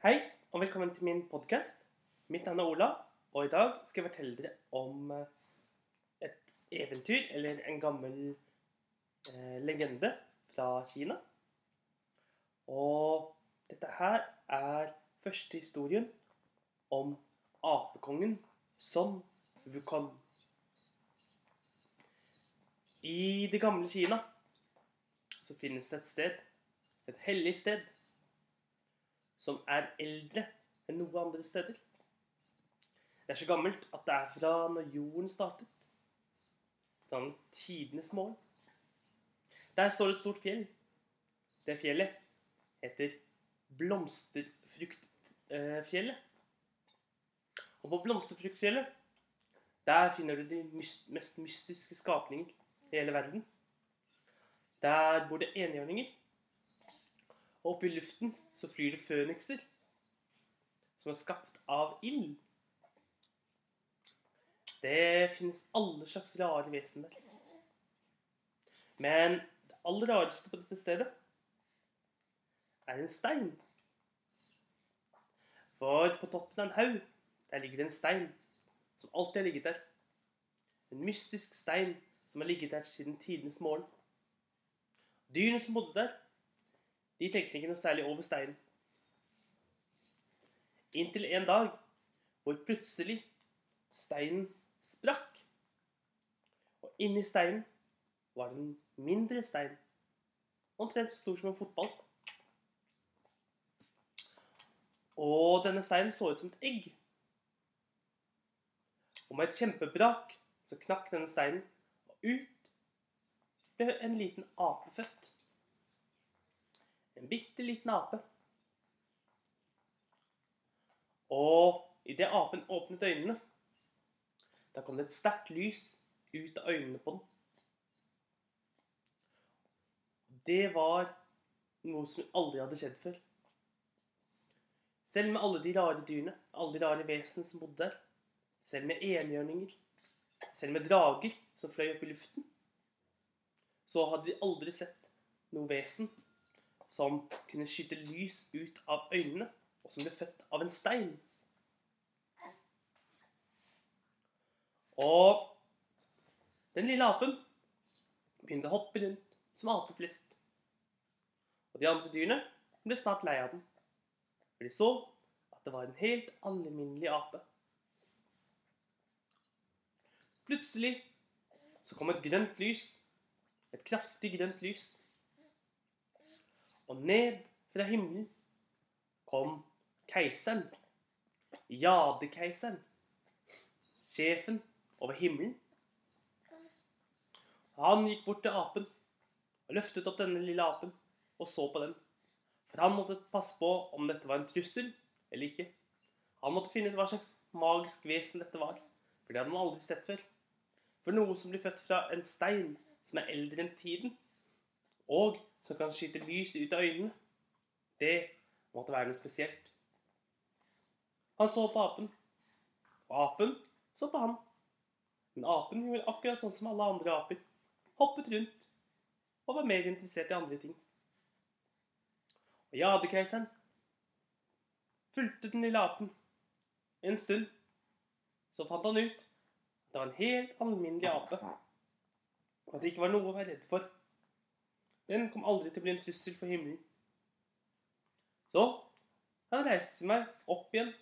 Hei, og velkommen til min podkast. Mitt navn er Ola, og i dag skal jeg fortelle dere om eh, et eventyr, eller en gammel eh, legende fra Kina. Og dette her er første historien om apekongen Son Wukong. I det gamle Kina så finnes det et sted, et hellig sted, som er eldre enn noe andre steder. Det er så gammelt at det er fra når jorden startet. Fra tidenes morgen. Der står et stort fjell. Det fjellet heter Blomsterfruktfjellet. Og på Blomsterfruktfjellet der finner du de mest mystiske skapninger i hele verden. Der bor det enhjørninger. Og oppe i luften så flyr det fønikser som er skapt av ild. Det finnes alle slags rare vesen der. Men det aller rareste på dette stedet er en stein. For på toppen av en haug der ligger det en stein som alltid har ligget der. En mystisk stein som har ligget der siden tidenes morgen. Dyrene som bodde der, de tenkte ikke noe særlig over steinen. Inntil en dag hvor plutselig steinen sprakk. Og inni steinen var det en mindre stein, omtrent stor som en fotball. Og denne steinen så ut som et egg. Og med et kjempebrak så knakk denne steinen, og ut ble en liten ape født. En bitte liten ape. Og idet apen åpnet øynene, da kom det et sterkt lys ut av øynene på den. Det var noe som aldri hadde skjedd før. Selv med alle de rare dyrene, alle de rare vesenene som bodde der, selv med enhjørninger, selv med drager som fløy opp i luften, så hadde de aldri sett noe vesen som kunne skyte lys ut av øynene, og som ble født av en stein. Og den lille apen begynte å hoppe rundt som aper flest. Og de andre dyrene ble snart lei av den, for de så at det var en helt alminnelig ape. Plutselig så kom et grønt lys, et kraftig grønt lys. Og ned fra himmelen kom keiseren, jadekeiseren, sjefen over himmelen. Han gikk bort til apen og løftet opp denne lille apen og så på den. For han måtte passe på om dette var en trussel eller ikke. Han måtte finne ut hva slags magisk vesen dette var, for det hadde han aldri sett før. For noe som blir født fra en stein som er eldre enn tiden, og som kan skyte lys ut av øynene, det måtte være noe spesielt. Han så på apen, og apen så på han. Men apen gjorde akkurat sånn som alle andre aper. Hoppet rundt og var mer interessert i andre ting. Og jadekeiseren fulgte den lille apen en stund. Så fant han ut at det var en helt alminnelig ape, og at det ikke var noe å være redd for. Den kom aldri til å bli en trussel for himmelen. Så han reiste meg opp igjen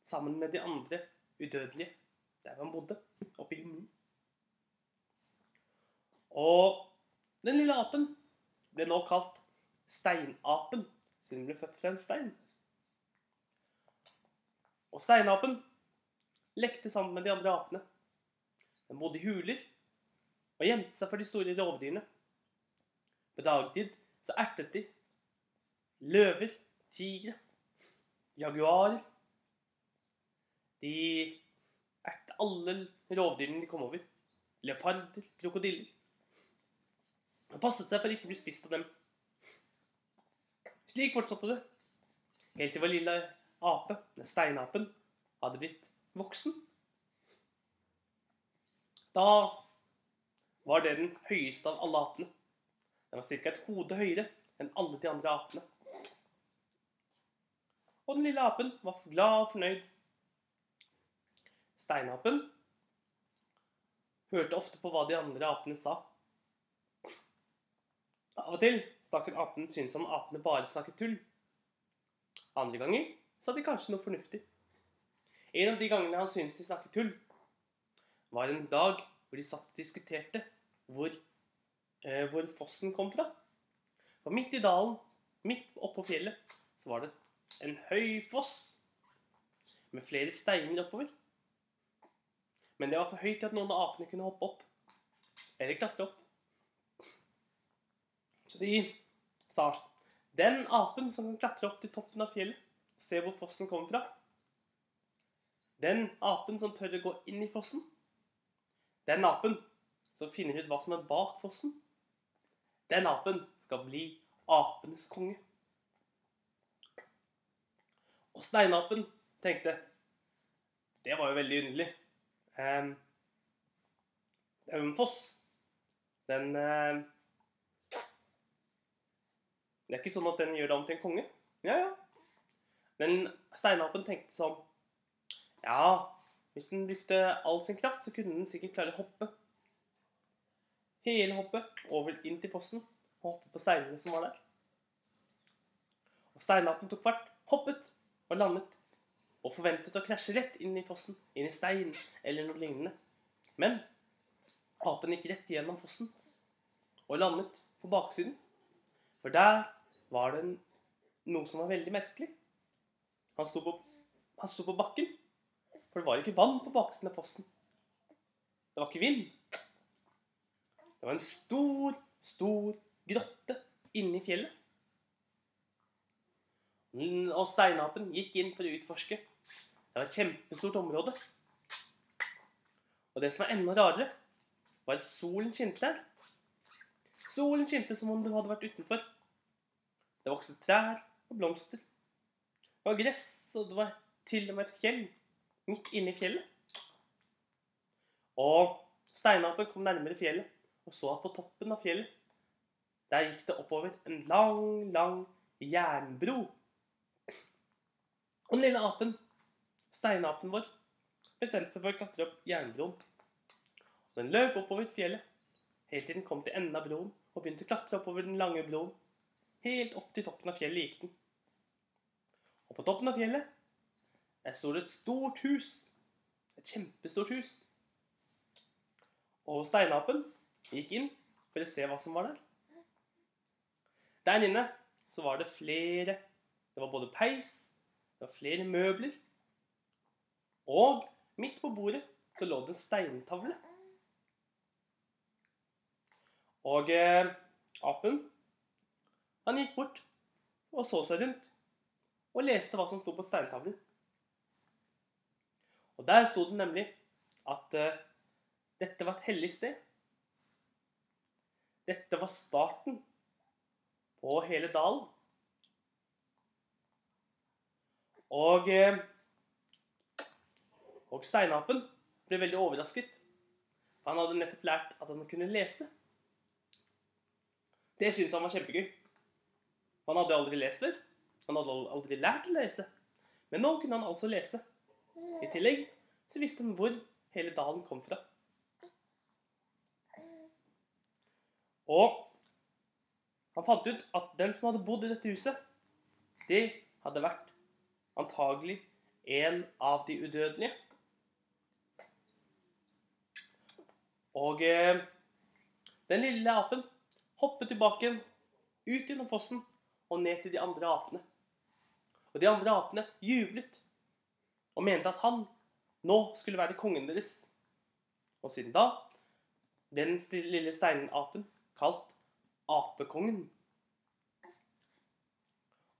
sammen med de andre udødelige der han bodde, oppe i himmelen. Og den lille apen ble nå kalt steinapen, siden den ble født fra en stein. Og steinapen lekte sammen med de andre apene. Den bodde i huler og gjemte seg for de store rovdyrene. På dagtid så ertet de løver, tigre, jaguarer. De ertet alle rovdyrene de kom over. Leoparder, krokodiller. Og passet seg for ikke å bli spist av dem. Slik fortsatte det. Helt til vår lille ape, den steinapen, hadde blitt voksen. Da var det den høyeste av alle apene. Den var ca. et hode høyere enn alle de andre apene. og den lille apen var glad og fornøyd. Steinapen hørte ofte på hva de andre apene sa. Av og til stakk apen syntes om apene bare snakket tull. Andre ganger sa de kanskje noe fornuftig. En av de gangene han syntes de snakket tull, var en dag hvor de satt og diskuterte hvor, hvor fossen kom fra. For midt i dalen, midt oppå fjellet, så var det en høy foss med flere steiner oppover. Men det var for høyt til at noen av apene kunne hoppe opp. Eller klatre opp. Så de sa Den apen som kan klatre opp til toppen av fjellet og se hvor fossen kommer fra Den apen som tør å gå inn i fossen Den apen som finner ut hva som er bak fossen Den apen skal bli apenes konge. Og steinapen tenkte Det var jo veldig underlig. Um, det er jo en foss. Den uh, Det er ikke sånn at den gjør det om til en konge. Ja, ja. Men steinapen tenkte sånn Ja, hvis den brukte all sin kraft, så kunne den sikkert klare å hoppe. Hele hoppet over inn til fossen og hoppe på steinene som var der. Og steinaten tok fart, hoppet og landet og forventet å krasje rett inn i fossen, inn i stein eller noe lignende. Men apen gikk rett gjennom fossen og landet på baksiden. For der var det noe som var veldig merkelig. Han sto, på, han sto på bakken, for det var ikke vann på baksiden av fossen. Det var ikke vind. Det var en stor, stor grotte inne i fjellet. Og steinapen gikk inn for å utforske. Det var et kjempestort område. Og det som var enda rarere, var at solen skinte der. Solen skinte som om den hadde vært utenfor. Det vokste trær og blomster. Det var gress, og det var til og med et fjell midt inne i fjellet. Og steinapen kom nærmere fjellet og så at på toppen av fjellet der gikk det oppover en lang, lang jernbro. Og den lille apen, steinapen vår, bestemte seg for å klatre opp jernbroen. Og den løp oppover fjellet, helt til den kom til enden av broen og begynte å klatre oppover den lange broen. Helt opp til toppen av fjellet gikk den. Og på toppen av fjellet der sto det et stort hus. Et kjempestort hus. Og steinapen gikk inn for å se hva som var der. Der inne så var det flere Det var både peis det var flere møbler. Og midt på bordet så lå det en steintavle. Og eh, apen han gikk bort og så seg rundt og leste hva som sto på steintavlen. Og der sto det nemlig at eh, dette var et hellig sted. Dette var starten på hele dalen. Og, eh, og steinapen ble veldig overrasket. For han hadde nettopp lært at han kunne lese. Det syntes han var kjempegøy. Han hadde aldri lest før. Han hadde aldri lært å lese. Men nå kunne han altså lese. I tillegg så visste han hvor hele dalen kom fra. Og han fant ut at den som hadde bodd i dette huset, det hadde vært antagelig en av de udødelige. Og eh, den lille apen hoppet tilbake ut gjennom fossen og ned til de andre apene. Og de andre apene jublet og mente at han nå skulle være kongen deres. Og siden da den lille steinapen kalt Apekongen.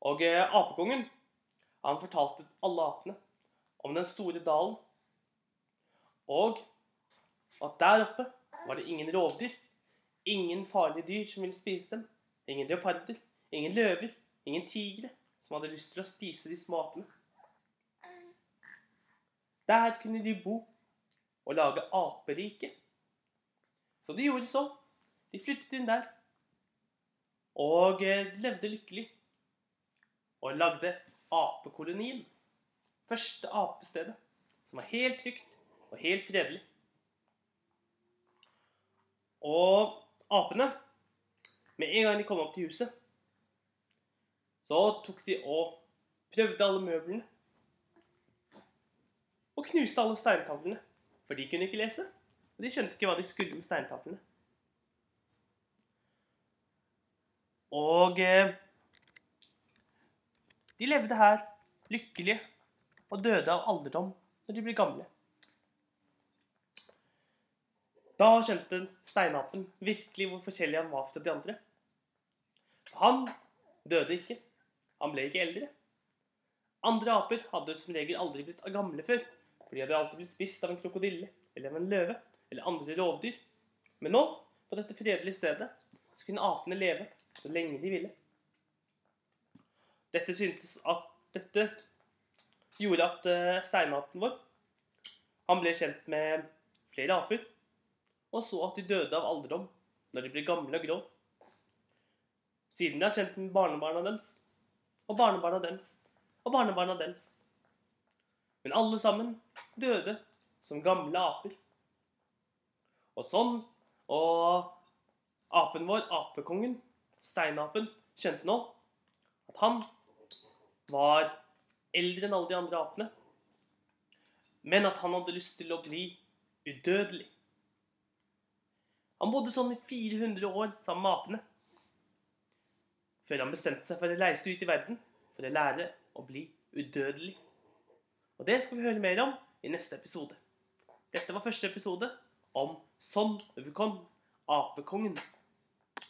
Og eh, Apekongen han fortalte alle apene om den store dalen, og at der oppe var det ingen rovdyr, ingen farlige dyr som ville spise dem, ingen leoparder, ingen løver, ingen tigre som hadde lyst til å spise de små apene. Der kunne de bo og lage aperike. Så de gjorde så. De flyttet inn der og eh, levde lykkelig og lagde apekolonien. Første apestedet, som var helt trygt og helt fredelig. Og apene, med en gang de kom opp til huset, så tok de og prøvde alle møblene. Og knuste alle steintavlene, for de kunne ikke lese. Og de skjønte ikke hva de skulle med steintavlene. Og eh, de levde her lykkelige og døde av alderdom når de ble gamle. Da skjønte steinapen virkelig hvor forskjellig han var fra de andre. Han døde ikke. Han ble ikke eldre. Andre aper hadde som regel aldri blitt gamle før, for de hadde alltid blitt spist av en krokodille eller av en løve eller andre rovdyr. Men nå, på dette fredelige stedet, så kunne apene leve så lenge de ville. Dette syntes at dette gjorde at steinaten steinapen vår han ble kjent med flere aper, og så at de døde av alderdom når de ble gamle og grå. Siden ble han kjent med barnebarna deres, og barnebarna deres, og barnebarna deres. Men alle sammen døde som gamle aper. Og sånn, og apen vår, apekongen, steinapen, skjønte nå at han var eldre enn alle de andre apene, men at han hadde lyst til å bli udødelig. Han bodde sånn i 400 år sammen med apene, før han bestemte seg for å reise ut i verden for å lære å bli udødelig. Og det skal vi høre mer om i neste episode. Dette var første episode om Son Wukong, apekongen.